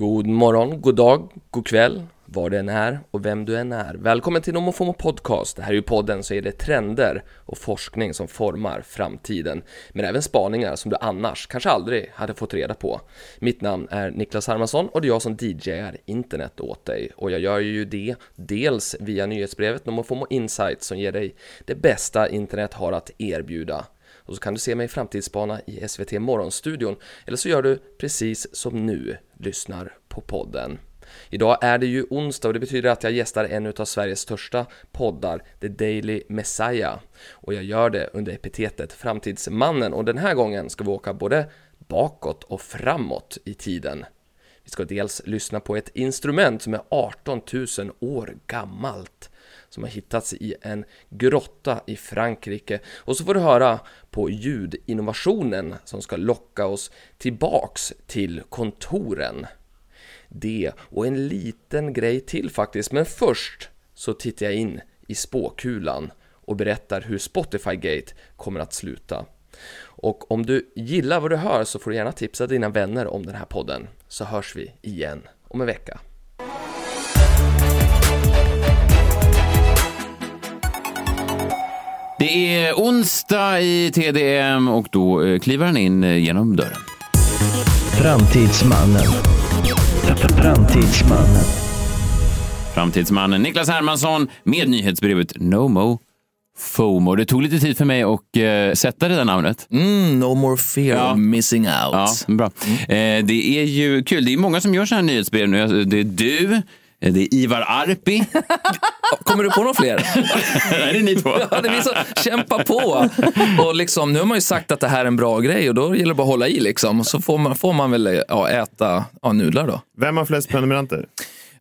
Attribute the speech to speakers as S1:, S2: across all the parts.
S1: God morgon, god dag, god kväll, var det än är och vem du än är. Välkommen till NomoFomo Podcast. Det här är ju podden så är det trender och forskning som formar framtiden. Men även spaningar som du annars kanske aldrig hade fått reda på. Mitt namn är Niklas Hermansson och det är jag som DJar internet åt dig. Och jag gör ju det dels via nyhetsbrevet NomoFomo Insight som ger dig det bästa internet har att erbjuda. Och så kan du se mig framtidsspana i SVT Morgonstudion eller så gör du precis som nu, lyssnar på podden. Idag är det ju onsdag och det betyder att jag gästar en av Sveriges största poddar, The Daily Messiah. Och jag gör det under epitetet Framtidsmannen och den här gången ska vi åka både bakåt och framåt i tiden. Vi ska dels lyssna på ett instrument som är 18 000 år gammalt som har hittats i en grotta i Frankrike. Och så får du höra på ljudinnovationen som ska locka oss tillbaks till kontoren. Det och en liten grej till faktiskt, men först så tittar jag in i spåkulan och berättar hur Spotify Gate kommer att sluta. Och om du gillar vad du hör så får du gärna tipsa dina vänner om den här podden, så hörs vi igen om en vecka.
S2: Det är onsdag i TDM och då eh, kliver han in eh, genom dörren.
S3: Framtidsmannen. Framtidsmannen.
S2: Framtidsmannen Niklas Hermansson med nyhetsbrevet NoMo FOMO. Det tog lite tid för mig att uh, sätta det där namnet.
S4: Mm, no more fear
S2: Ja.
S4: of missing out.
S2: Ja, bra. Eh, det är ju kul. Det är många som gör så här nyhetsbrev nu. Det är du, det är Ivar Arpi.
S4: Kommer du på några fler?
S2: Där är ni två.
S4: ja, det är vi som kämpar på. Och liksom, nu har man ju sagt att det här är en bra grej och då gäller det bara att hålla i liksom. Så får man, får man väl ja, äta ja, nudlar då.
S5: Vem har flest prenumeranter?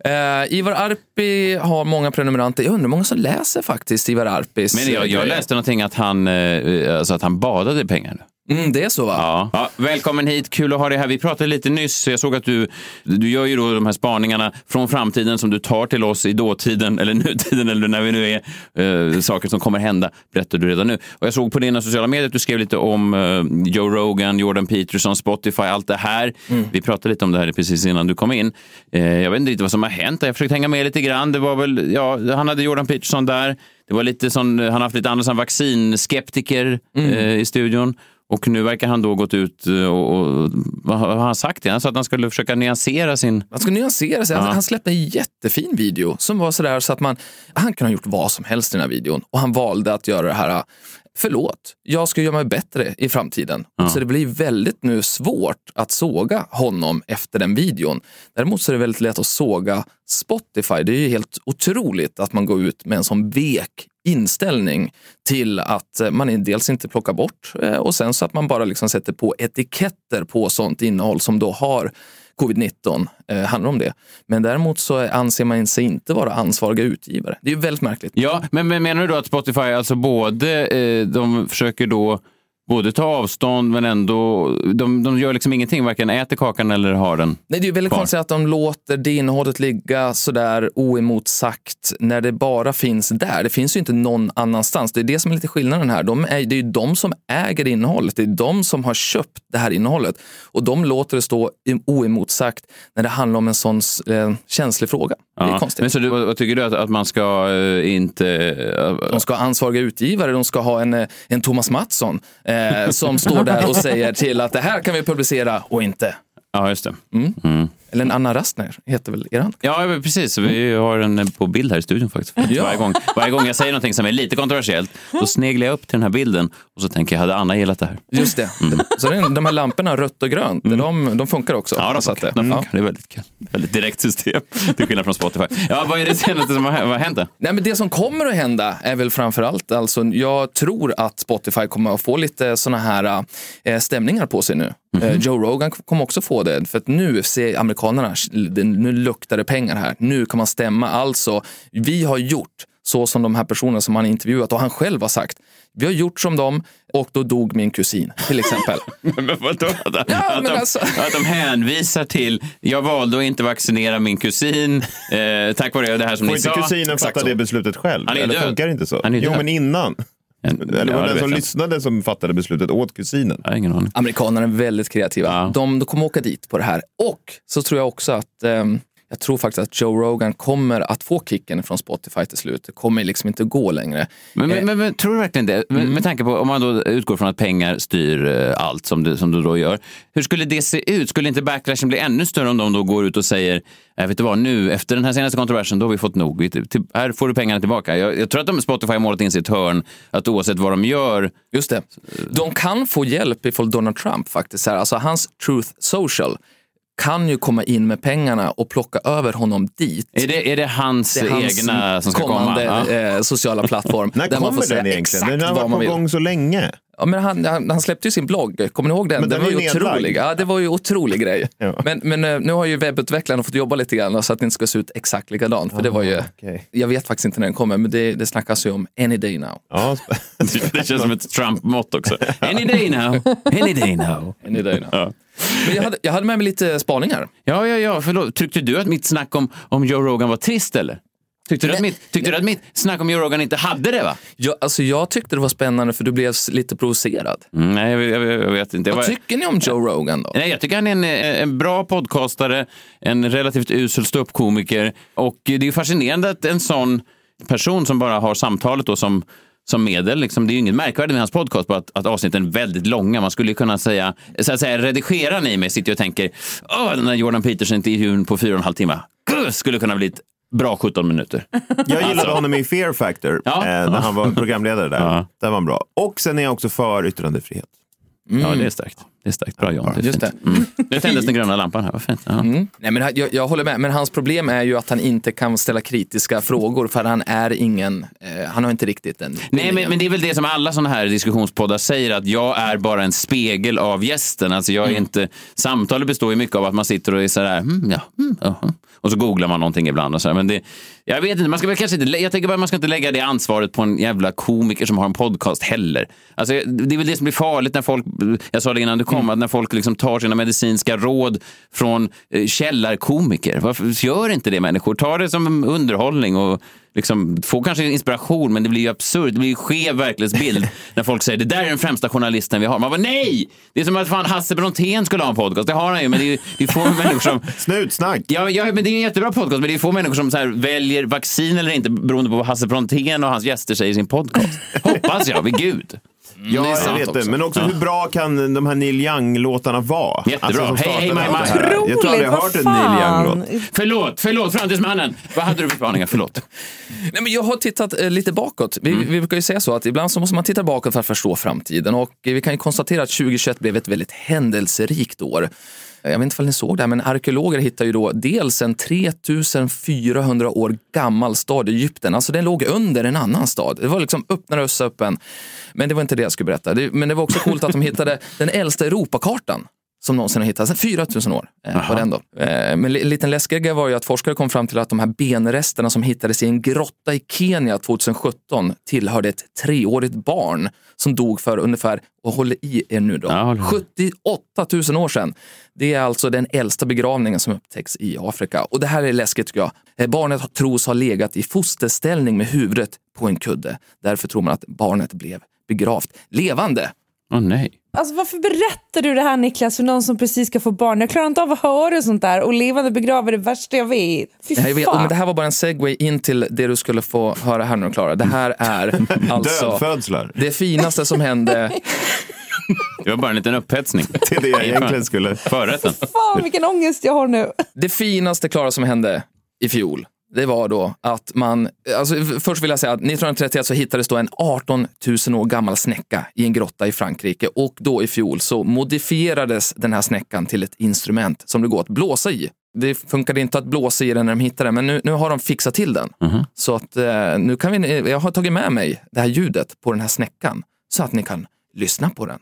S4: Eh, Ivar Arpi har många prenumeranter. Jag undrar hur många som läser faktiskt Ivar Arpis
S2: Men jag,
S4: eh,
S2: jag läste någonting att han, eh, alltså att han badade i pengar.
S4: Mm, det är så va?
S2: Ja. ja. Välkommen hit, kul att ha dig här. Vi pratade lite nyss, jag såg att du, du gör ju då de här spaningarna från framtiden som du tar till oss i dåtiden eller nutiden eller när vi nu är, eh, saker som kommer hända, berättar du redan nu. Och jag såg på dina sociala medier att du skrev lite om eh, Joe Rogan, Jordan Peterson, Spotify, allt det här. Vi pratade lite om det här precis innan du kom in. Eh, jag vet inte riktigt vad som har hänt, jag försökte hänga med lite grann. Det var väl, ja, han hade Jordan Peterson där. Det var lite sån, han har haft lite andra sån vaccinskeptiker eh, i studion. Och nu verkar han då gått ut eh, och, och vad har han sagt? Han sa att han skulle försöka nyansera sin...
S4: Han ska nyansera sig. Han, han släppte en jättefin video som var sådär så att man, han kunde ha gjort vad som helst i den här videon och han valde att göra det här, förlåt, jag ska göra mig bättre i framtiden. Så det blir väldigt nu svårt att såga honom efter den videon. Däremot så är det väldigt lätt att såga Spotify. Det är ju helt otroligt att man går ut med en sån vek inställning till att eh, man dels inte plockar bort eh, och sen så att man bara liksom sätter på etiketter på sånt innehåll som då har covid-19 eh, handlar om det. Men däremot så anser man sig inte vara ansvariga utgivare. Det är ju väldigt märkligt.
S2: Ja, men, men menar du då att Spotify, alltså både, eh, de försöker då både ta avstånd men ändå, de, de gör liksom ingenting, varken äter kakan eller har den.
S4: Nej, det är väldigt
S2: Kvar.
S4: konstigt att de låter det innehållet ligga sådär oemotsagt när det bara finns där. Det finns ju inte någon annanstans. Det är det som är lite skillnaden här. De är, det är ju de som äger innehållet. Det är de som har köpt det här innehållet. Och de låter det stå oemotsagt när det handlar om en sån eh, känslig fråga.
S2: Ja. Men så du, vad, tycker du att, att man ska eh, inte... eh,
S4: De ska ha ansvariga utgivare, de ska ha en, eh, en Thomas Mattsson eh, som står där och säger till att det här kan vi publicera och inte.
S2: ja, just det.
S4: Eller en Anna Rastner heter väl eran?
S2: Ja, precis. Vi har en eh, på bild här i studion faktiskt.
S4: Ja.
S2: Varje, gång, varje gång jag säger någonting som är lite kontroversiellt, då sneglar jag upp till den här bilden och så tänker jag, hade Anna gillat det här?
S4: Just det. Så det är, de här lamporna, rött och grönt, de, de funkar också.
S2: Ja, de
S4: Så
S2: funkar.
S4: det-
S2: De
S4: ja.
S2: funkar. Det är väldigt kul. Väldigt direkt system, till skillnad från Spotify. Ja, vad är det senaste som har, vad hänt?
S4: Nej, men det som kommer att hända är väl framför allt, alltså, jag tror att Spotify kommer att få lite såna här eh, stämningar på sig nu. Eh, Joe Rogan kommer också få det, för att nu ser amerikanerna, det- nu luktar det pengar här. Nu kan man stämma. Alltså, vi har gjort så som de här personerna som han intervjuat och han själv har sagt. Vi har gjort som dem och då dog min kusin, till exempel.
S2: Men vadå? Att,
S4: Ja,
S2: att,
S4: men
S2: de,
S4: alltså-
S2: att de hänvisar till, jag valde att inte vaccinera min kusin eh, tack vare det här som
S5: Får
S2: ni
S5: inte
S2: sa.
S5: kusinen
S4: Exakt
S5: fatta
S4: så.
S5: det beslutet själv?
S2: Han är
S5: Eller
S2: död.
S5: funkar det inte så?
S2: Han är
S5: jo,
S2: död.
S5: men innan.
S2: En,
S3: Eller var det den som lyssnade som fattade beslutet åt kusinen?
S2: Jag har ingen aning.
S4: Amerikanerna är väldigt kreativa.
S2: Ja.
S4: De, de kommer åka dit på det här. Och så tror jag också att ehm, jag tror faktiskt att Joe Rogan kommer att få kicken från Spotify till slut. Det kommer liksom inte gå längre.
S2: Men, men, men, men tror du verkligen det? Med,
S4: Mm.
S2: med tanke på om man då utgår från att pengar styr eh, allt som du, som du då gör. Hur skulle det se ut? Skulle inte backlashen bli ännu större om de då går ut och säger, äh, vet du vad, nu efter den här senaste kontroversen, då har vi fått nog. Vi, till, här får du pengarna tillbaka. Jag, jag tror att de Spotify har målat in ett hörn, att oavsett vad de gör,
S4: Just det. De kan få hjälp ifall Donald Trump faktiskt, här, alltså hans Truth Social kan ju komma in med pengarna och plocka över honom dit.
S2: är det, är det hans,
S4: Det är hans
S2: egna som ska komma?
S4: kommande
S2: Ja.
S4: eh, sociala plattform.
S3: När
S4: där man
S3: kommer
S4: får säga
S3: den egentligen? Den har varit på gång så länge.
S4: Ja, men han, han, han släppte ju sin blogg, kommer ni ihåg den?
S3: Men den
S4: var ju otrolig. Ja, det var ju otrolig grej.
S3: Ja.
S4: Men, men eh, nu har ju webbutvecklarna fått jobba lite grann så att det inte ska se ut exakt likadant. För det var ju,
S3: okej.
S4: Jag vet faktiskt inte när den kommer, men det, det snackas ju om any day now.
S3: Ja,
S2: Det känns som ett Trump-mått också. Any day now, any day now.
S4: Any day now.
S2: Ja.
S4: Men jag hade, jag hade med mig lite spaningar.
S2: Ja, ja, ja, förlåt. Tyckte du att mitt snack om, om Joe Rogan var trist eller? Tyckte du, att mitt, tyckte du att mitt snack om Joe Rogan inte hade det? va?
S4: Jag, alltså, jag tyckte det var spännande för du blev lite provocerad.
S2: Mm, nej, jag, jag, jag vet inte.
S4: Vad
S2: var-
S4: tycker ni om Joe Rogan då?
S2: Nej, jag tycker han är en, en bra podcastare, en relativt usel ståuppkomiker och det är fascinerande att en sån person som bara har samtalet då som som medel. Liksom, det är ju inget märkvärdigt med hans podcast, bara att, att avsnitten är väldigt långa. Man skulle kunna säga, så att säga redigeraren i mig sitter och tänker, åh, den där Jordan Peterson-intervjun på fyra och en halv timme, skulle kunna bli ett bra 17 minuter.
S3: jag gillade honom i Fear Factor,
S2: Ja.
S3: eh, när han var programledare där.
S2: Ja.
S3: Den var bra. Och sen är jag också för yttrandefrihet.
S2: Ja, det är starkt. Det är starkt. Bra John. Det är
S4: Just
S2: fint. Mm. Nu tändes den gröna lampan här, vad fint. Ja.
S4: Nej, men jag, jag håller med, men hans problem är ju att han inte kan ställa kritiska frågor för han är ingen, eh, han har inte riktigt den
S2: Nej, men, men det är väl det som alla sådana här diskussionspoddar säger, att jag är bara en spegel av gästen. Alltså jag är
S4: Mm.
S2: inte, samtalet består ju mycket av att man sitter och är sådär, mm, ja, mm, jaha." och så googlar man någonting ibland. Och så här. Men det, jag vet inte, man ska väl kanske inte, jag tänker bara man ska inte lägga det ansvaret på en jävla komiker som har en podcast heller. Alltså, det är väl det som blir farligt när folk, jag sa det innan du kom,
S4: Mm.
S2: att när folk liksom tar sina medicinska råd från eh, källarkomiker. Varför gör inte det människor? Ta det som underhållning och liksom, få kanske inspiration, men det blir ju absurt. Det blir ju skev verklighetsbild när folk säger det där är den främsta journalisten vi har. Man bara nej! Det är som att fan Hasse Brontén skulle ha en podcast. Det har han ju, men det är det är få människor som
S3: Snutsnack!
S2: Ja, ja, men det är en jättebra podcast, men det är få människor som så här väljer vaccin eller inte beroende på vad Hasse Brontén och hans gäster säger i sin podcast. Hoppas jag, vid gud.
S3: Ja,
S4: det är sant
S3: jag vet det. Men också hur bra kan de här Neil Young-låtarna vara?
S2: Jättebra.
S3: som
S2: Hej, hej,
S3: det här. Jag tror aldrig jag har hört en Neil Young-låt.
S2: Förlåt, förlåt, framtidsmannen. Vad hade du för spaningar? Förlåt.
S4: Nej, men jag har tittat eh, lite bakåt. Vi, vi brukar ju säga så att ibland så måste man titta bakåt för att förstå framtiden och eh, vi kan ju konstatera att 2021 blev ett väldigt händelserikt år. Eh, jag vet inte om ni såg det, här, men arkeologer hittar ju då dels en 3400 år gammal stad i Egypten. Alltså den låg under en annan stad. Det var liksom öppnare och öppen. Men det var inte det jag skulle berätta. Men det var också coolt att de hittade den äldsta Europakartan som någonsin har hittats. 4000 år eh, var den då. Eh, men li- liten läskig grej var ju att forskare kom fram till att de här benresterna som hittades i en grotta i Kenya 2017 tillhörde ett treårigt barn som dog för ungefär, och håller i er nu då,
S2: Ja, håller i.
S4: 78 000 år sedan. Det är alltså den äldsta begravningen som upptäcks i Afrika. Och det här är läskigt tycker jag. Eh, Barnet tros ha legat i fosterställning med huvudet på en kudde. Därför tror man att barnet blev begravt levande.
S2: Åh nej.
S5: Alltså varför berättar du det här Niklas för någon som precis ska få barn? Jag klarar inte av att höra sånt där och levande begraver är det värsta jag vet. Fy
S4: Jag vet, men det här var bara en segway in till det du skulle få höra här nu Klara. Det här är alltså
S3: Dödfödslar.
S4: det finaste som hände.
S2: Det var bara en liten upphetsning.
S3: Det är det jag egentligen skulle...
S2: Förrätten.
S5: Fan vilken ångest jag har nu.
S4: Det finaste Klara som hände i fjol. Det var då att man, alltså först vill jag säga att 1931 så hittades då en 18 000 år gammal snäcka i en grotta i Frankrike och då i fjol så modifierades den här snäckan till ett instrument som det går att blåsa i. Det funkade inte att blåsa i den när de hittade den, men nu, nu har de fixat till den. Så att eh, nu kan vi, jag har tagit med mig det här ljudet på den här snäckan så att ni kan lyssna på den.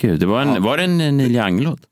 S2: Gud, det var, en, var det en Neil Young-låt?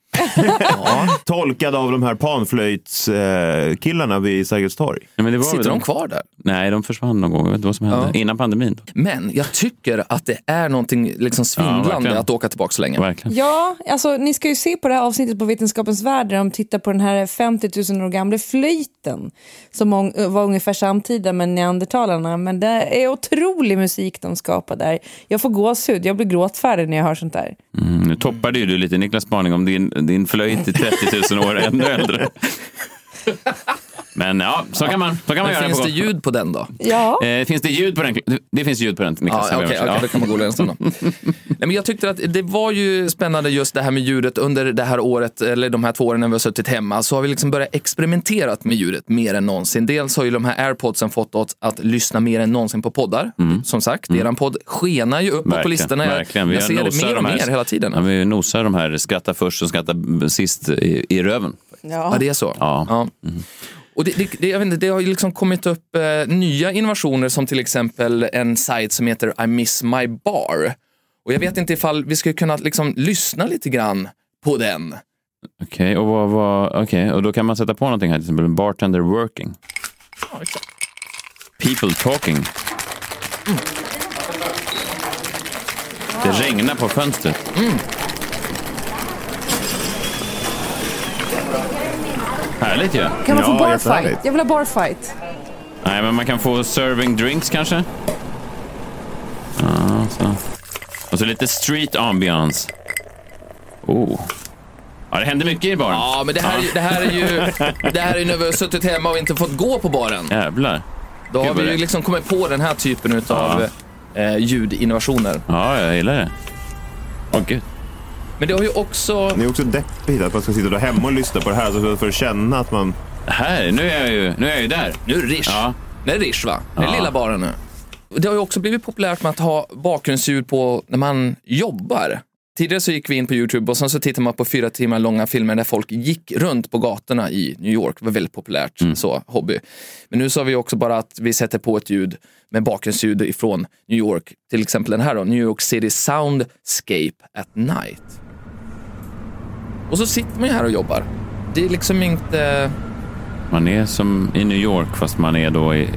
S3: Tolkad av de här panflöjtskillarna vid Sergels torg.
S2: Ja, men det var
S4: Sitter de kvar där?
S2: Nej, de försvann någon gång. Jag vet inte vad som hände.
S4: Ja.
S2: Innan pandemin.
S4: Men jag tycker att det är någonting liksom svindlande
S2: verkligen.
S4: att åka tillbaka så länge.
S2: Verkligen.
S5: Ja, alltså ni ska ju se på det här avsnittet på Vetenskapens Värld där de tittar på den här 50 000 år gamla flöjten som var ungefär samtida med neandertalarna. Men det är otrolig musik de skapar där. Jag får gåshud, jag blir gråtfärdig när jag hör sånt där.
S2: Mm, nu toppade ju du lite Niklas spaning om din, din flöjt i 30 000 år ännu äldre. Men ja, så kan man, så kan man
S4: Men
S2: göra.
S4: finns
S2: på
S4: det ljud på den då?
S5: Ja,
S2: Eh, finns det ljud på den? Det finns ljud på den, Niklas.
S4: Ja,
S2: vet.
S4: okej, då kan man gå en stund då. Nej, men Jag tyckte att det var ju spännande just det här med ljudet under det här året, eller de här två åren när vi har suttit hemma, så har vi liksom börjat experimentera med ljudet mer än någonsin. Dels har ju de här airpodsen fått oss att lyssna mer än någonsin på poddar. Som sagt, eran podd skenar ju uppåt på
S2: Mm.
S4: Listorna. Jag,
S2: verkligen. Vi
S4: jag ser det mer och mer hela tiden.
S2: Ja, vi nosar de här skratta först och skratta sist i, i röven.
S4: Ja, det är så.
S2: Ja.
S4: Och det, det, det, jag vet inte, det har ju liksom kommit upp eh, nya innovationer som till exempel en sajt som heter I miss my bar. Och jag vet inte ifall vi skulle kunna liksom lyssna lite grann på den.
S2: Okej, och, vad, vad, okej, och då kan man sätta på någonting här, till exempel bartender working.
S4: Ja, exakt.
S2: People talking. Det regnar på fönstret. Härligt ju.
S5: kan man få
S3: Ja,
S5: barfight?
S3: jättehärligt.
S5: Jag vill ha barfight.
S2: Nej, men man kan få serving drinks kanske. Ja, så. Och så lite street ambiance. Oh. Ja, det händer mycket i baren.
S4: Ja, men det här, är ju- det här är ju det här är ju när vi har suttit hemma och inte fått gå på baren.
S2: Jävlar.
S4: Då har vi ju liksom kommit på den här typen av eh, ljudinnovationer.
S2: Ja, jag gillar det. Åh, gud.
S4: Men det har ju också...
S3: Det är också deppigt att man ska sitta där hemma och lyssna på det här så för att känna att man...
S2: Här, nu är jag ju, nu är jag ju där.
S4: Nu är det Rish.
S2: Ja.
S4: Det är Rish va? Det är
S2: Ja.
S4: lilla baren nu. Det har ju också blivit populärt med att ha bakgrundsljud på när man jobbar. Tidigare så gick vi in på Youtube och sen så tittade man på fyra timmar långa filmer där folk gick runt på gatorna i New York. Det var väldigt populärt så, hobby. Men nu så har vi också bara att vi sätter på ett ljud med bakgrundsljud ifrån New York. Till exempel den här då, New York City Soundscape at Night. Och så sitter man ju här och jobbar. Det är liksom inte...
S2: Man är som i New York fast man är då i,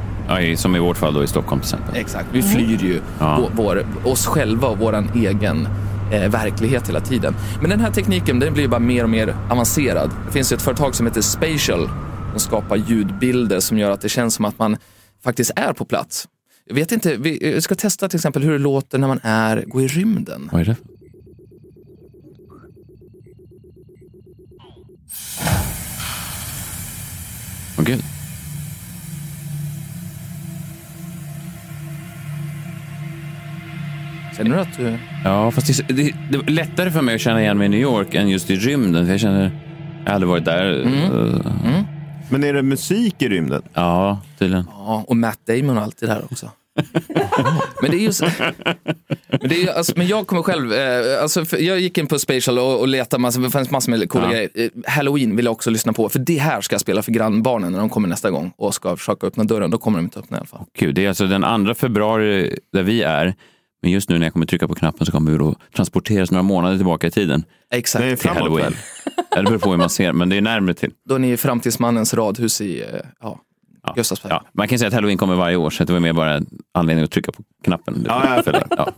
S2: som i vårt fall då i Stockholm till exempel.
S4: Exakt, vi flyr ju
S2: Ja.
S4: vår, oss själva och vår egen eh, verklighet hela tiden. Men den här tekniken den blir bara mer och mer avancerad. Det finns ju ett företag som heter Spatial som skapar ljudbilder som gör att det känns som att man faktiskt är på plats. Jag vet inte, vi jag ska testa till exempel hur det låter när man är, går i rymden.
S2: Vad är det? Åh gud.
S4: Känner du att du...
S2: Ja, fast det, det, det var lättare för mig att känna igen mig i New York än just i rymden. För jag känner, jag har aldrig varit där. Eh,
S3: Men är det musik i rymden?
S2: Ja, tydligen.
S4: Ja, och Matt Damon och allt det där också. Men det är ju så, men, det är, alltså, men jag kommer själv, eh, alltså, jag gick in på Spatial och, och letade, massa, det fanns massor med coola
S2: Ja.
S4: grejer. Eh, Halloween vill jag också lyssna på, för det här ska jag spela för grannbarnen när de kommer nästa gång och ska försöka öppna dörren. Då kommer de inte öppna i alla fall.
S2: Gud, det är alltså den 2 februari där vi är. Men just nu när jag kommer trycka på knappen så kommer vi då transporteras några månader tillbaka i tiden
S4: Exakt.
S3: Nej,
S2: till
S3: Framåt,
S2: halloween.
S3: väl?
S2: Ja, det beror på hur man ser, men det är närmare till.
S4: Då är ni i framtidsmannens radhus i eh, ja,
S2: Ja.
S4: Gustavsberg.
S2: Ja, man kan säga att halloween kommer varje år, så det var mer bara anledning att trycka på knappen.
S3: Ja, ja.
S2: För det. ja.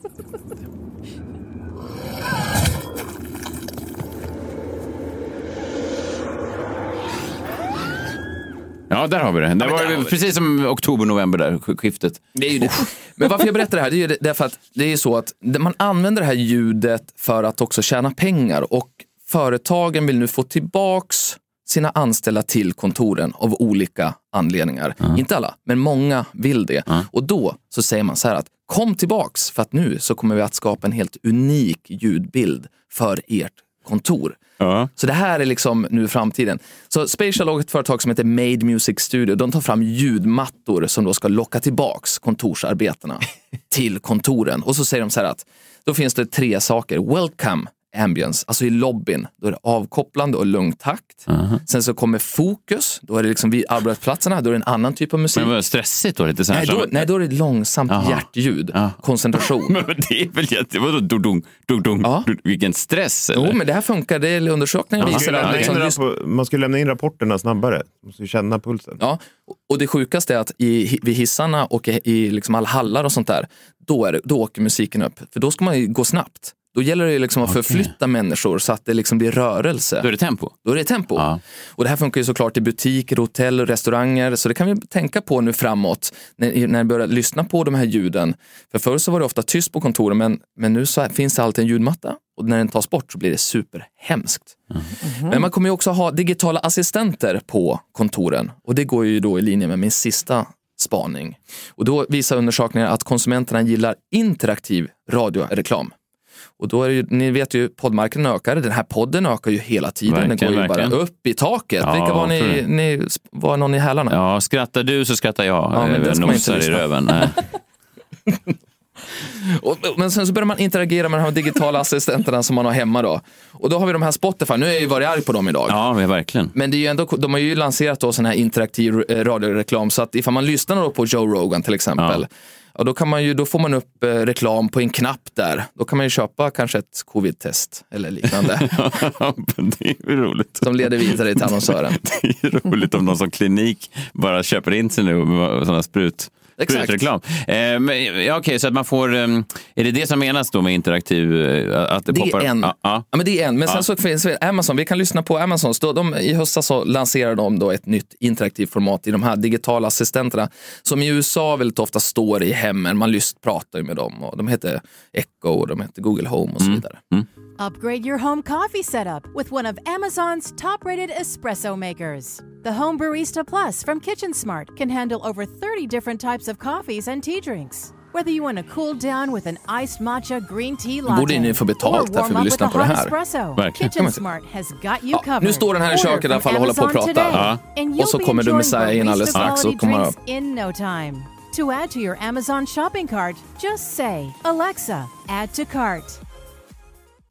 S2: Ja, där har vi det. Det
S4: där
S2: var
S4: det.
S2: precis som oktober-november där, sk- skiftet.
S4: Det. Men varför jag berättar det här, det är ju därför att det är så att man använder det här ljudet för att också tjäna pengar och företagen vill nu få tillbaks sina anställda till kontoren av olika anledningar. Inte alla, men många vill det. Och då så säger man så här att kom tillbaks för att nu så kommer vi att skapa en helt unik ljudbild för ert kontor.
S2: Ja.
S4: Så det här är liksom nu framtiden. Så Spatial och ett företag som heter Made Music Studio, de tar fram ljudmattor som då ska locka tillbaks kontorsarbetarna till kontoren. Och så säger de så här att då finns det tre saker. Welcome ambience, alltså i lobbyn. Då är det avkopplande och lugn takt. Sen så kommer fokus, då är det liksom vid arbetsplatserna, då är det en annan typ av musik.
S2: Men det var stressigt då? Lite så här,
S4: nej, då,
S2: som-
S4: nej, då är det långsamt
S2: Jaha.
S4: hjärtljud,
S2: Ja.
S4: koncentration.
S2: Men det är väl jätte... Vadå dudung, dudung,
S4: Ja.
S2: dudung? Vilken stress eller?
S4: Jo, men det här funkar. Det är undersökningen
S3: Man
S4: visar
S3: skulle,
S4: att liksom,
S3: in
S4: just,
S3: man skulle lämna in rapporterna snabbare. Man måste ju känna pulsen.
S4: ja, och det sjukaste är att i, vid hissarna och i, i liksom alla hallar och sånt där, då, är det, då åker musiken upp. För då ska man ju gå snabbt. Då gäller det liksom att förflytta människor så att det liksom blir rörelse.
S2: Då är det tempo.
S4: Då är det tempo.
S2: Ja.
S4: Och det här funkar ju såklart i butiker, hotell och restauranger. Så det kan vi tänka på nu framåt när, när vi börjar lyssna på de här ljuden. För förr så var det ofta tyst på kontoren men, men nu så finns det alltid en ljudmatta. Och när den tas bort så blir det superhemskt. Men man kommer ju också ha digitala assistenter på kontoren. Och det går ju då i linje med min sista spaning. Och då visar undersökningar att konsumenterna gillar interaktiv radioreklam. Och då är ju, ni vet ju, poddmarknaden ökar. Den här podden ökar ju hela tiden. den
S2: Verkligen,
S4: går ju bara
S2: verkligen.
S4: upp i taket.
S2: Ja,
S4: Vilka var ni, ni var någon i hälarna?
S2: Ja, skrattar du så skrattar jag.
S4: Ja, men
S2: Eh,
S4: man inte
S2: Nosar i röven.
S4: Och, men sen så börjar man interagera med de här digitala assistenterna som man har hemma då. Och då har vi de här Spotify. Nu har jag ju varit arg på dem idag.
S2: Ja, men verkligen.
S4: Men det är ju ändå, de har ju lanserat då sån här interaktiv eh, radioreklam så att ifall man lyssnar då på Joe Rogan till exempel, ja. Då, kan man ju, då får man upp eh, reklam på en knapp där. Då kan man ju köpa kanske ett covid-test eller liknande
S2: det är ju roligt.
S4: som leder vidare till annonsören.
S2: Det är ju roligt om någon som klinik bara köper in sig nu med sådana sprut.
S4: Exakt.
S2: Sprutreklam. Eh, men, ja, Okej, så att man får... Um, är det det som menas då med interaktiv? eh, Att det,
S4: Det
S2: poppar?
S4: är en.
S2: Ja, ja.
S4: Men det är en. Men sen så finns det Amazon. Vi kan lyssna på Amazon. Då, de, I höstas så lanserade de då ett nytt interaktivt format i de här digitala assistenterna som i USA väldigt ofta står i hemmen. Man lyst, pratar ju med dem. Och de heter Echo och de heter Google Home och så vidare.
S6: Upgrade your home coffee setup with one of Amazon's top rated espresso makers. The Home Barista Plus from Kitchen Smart can handle over 30 different types of coffees and tea drinks. Whether you want to cool down with an iced matcha green tea latte
S4: Borde ni få betalt
S6: or
S4: där för att lyssna på
S6: a
S4: det här?
S6: espresso,
S2: Verkligen.
S6: Kitchen Smart has got you
S4: Ja,
S6: covered.
S4: nu står den här i köket i alla fall och håller på att prata.
S2: Ja.
S6: and
S4: Och så kommer du Messiah in alldeles strax och kommer
S6: drinks in no time. To add to your Amazon shopping cart, just say, Alexa, add to cart.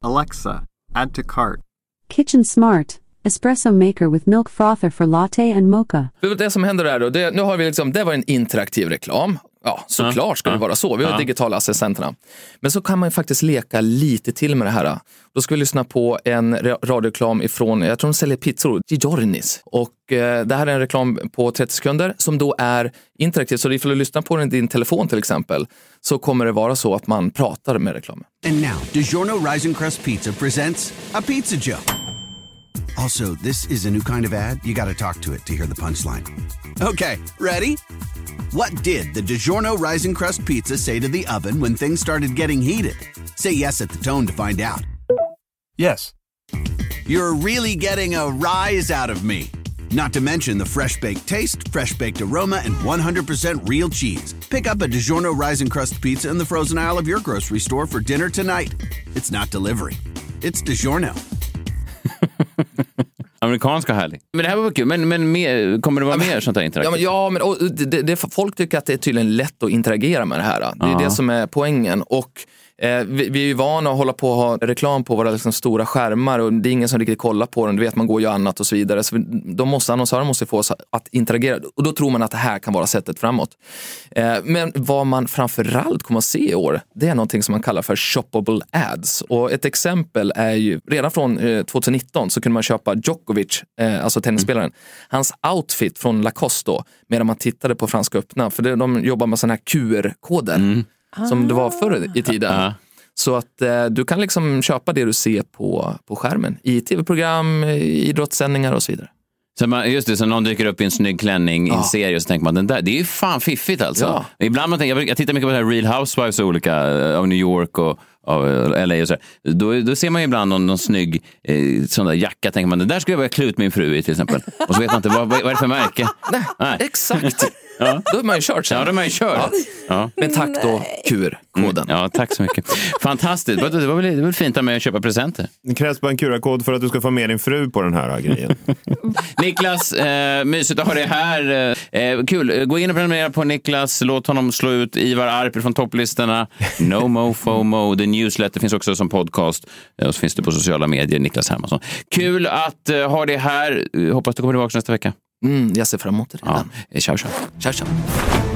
S7: Alexa, add to cart.
S8: Kitchen Smart, espresso maker with milk frother for latte and mocha.
S4: Det som händer är då, det, nu har vi liksom, det var en interaktiv reklam. Ja, såklart ska det vara så. Vi har digitala assistenterna. Men så kan man ju faktiskt leka lite till med det här. Då ska vi lyssna på en ra- radioreklam ifrån, jag tror de säljer pizzor, Giornis. Och eh, det här är en reklam på 30 sekunder som då är interaktiv. Så ifall du lyssnar på den i din telefon till exempel, så kommer det vara så att man pratar med reklamen.
S9: And now, DiGiorno Rising Crust Pizza presents a pizza joke. Also, this is a new kind of ad. You gotta talk to it to hear the punchline. Okay, ready? What did the DiGiorno Rising Crust Pizza say to the oven when things started getting heated? Say yes at the tone to find out.
S3: Yes.
S9: You're really getting a rise out of me. Not to mention the fresh baked taste, fresh baked aroma, and 100% real cheese. Pick up a DiGiorno Rising Crust pizza in the frozen aisle of your grocery store for dinner tonight. It's not delivery, it's DiGiorno.
S2: Amerikanska härlig. Men det här var kul. Men, men mer, kommer det vara mer sånt här
S4: Ja,
S2: interaktivt?
S4: men, ja, men det, det, folk tycker att det är tydligen lätt att interagera med det här. Det är det som är poängen. Och eh, vi, vi är ju vana att hålla på och ha reklam på våra liksom, stora skärmar och det är ingen som riktigt kollar på den. Du vet, man går ju annat och så vidare. Så de måste, annonsörer måste få oss att interagera och då tror man att det här kan vara sättet framåt. Eh, men vad man framförallt kommer att se i år, det är någonting som man kallar för shoppable ads. Och ett exempel är ju, redan från eh, 2019 så kunde man köpa Djokovic, eh, alltså tennisspelaren, hans outfit från Lacoste då, medan man tittade på Franska öppna. För det, de jobbar med sådana här QR-koder mm som det var förr i tiden.
S2: Ja.
S4: Så att eh, du kan liksom köpa det du ser på, på skärmen i tv-program, i idrottssändningar och så vidare.
S2: Så man, just det, så någon dyker upp i en snygg klänning i en
S4: Ja.
S2: serie och så tänker man, den där, det är ju fan fiffigt alltså.
S4: Ja.
S2: Ibland man tänker, jag, jag tittar mycket på det här Real Housewives och olika, eh, av New York och av eh, LA och så. Då, då ser man ju ibland någon, någon snygg eh, sån där jacka, tänker man, den där skulle jag vilja klä ut min fru i till exempel. Och så vet man inte, vad, vad är det för märke? Nej.
S4: Exakt! Då är man ju kört sen.
S2: Ja, de har ju kört. Ja.
S4: Men tack då, QR-koden.
S2: Ja, tack så mycket. Fantastiskt. Det var väl, det var väl fint med att köpa presenter.
S3: Det krävs bara en QR-kod för att du ska få med din fru på den här grejen.
S2: Niklas, eh, mysigt att ha dig här. Eh, kul. Gå in och prenumerera på Niklas. Låt honom slå ut Ivar Arpi från topplistorna. No Mo FOMO. The Newsletter finns också som podcast. Eh, Och så finns det på sociala medier, Niklas Hermansson. Kul att eh, ha dig här. Eh, Hoppas du kommer tillbaka nästa vecka.
S4: Mm, jag ser fram emot det
S2: Ja.
S4: redan.
S2: Eh, Ciao, ciao.
S4: Ciao, ciao.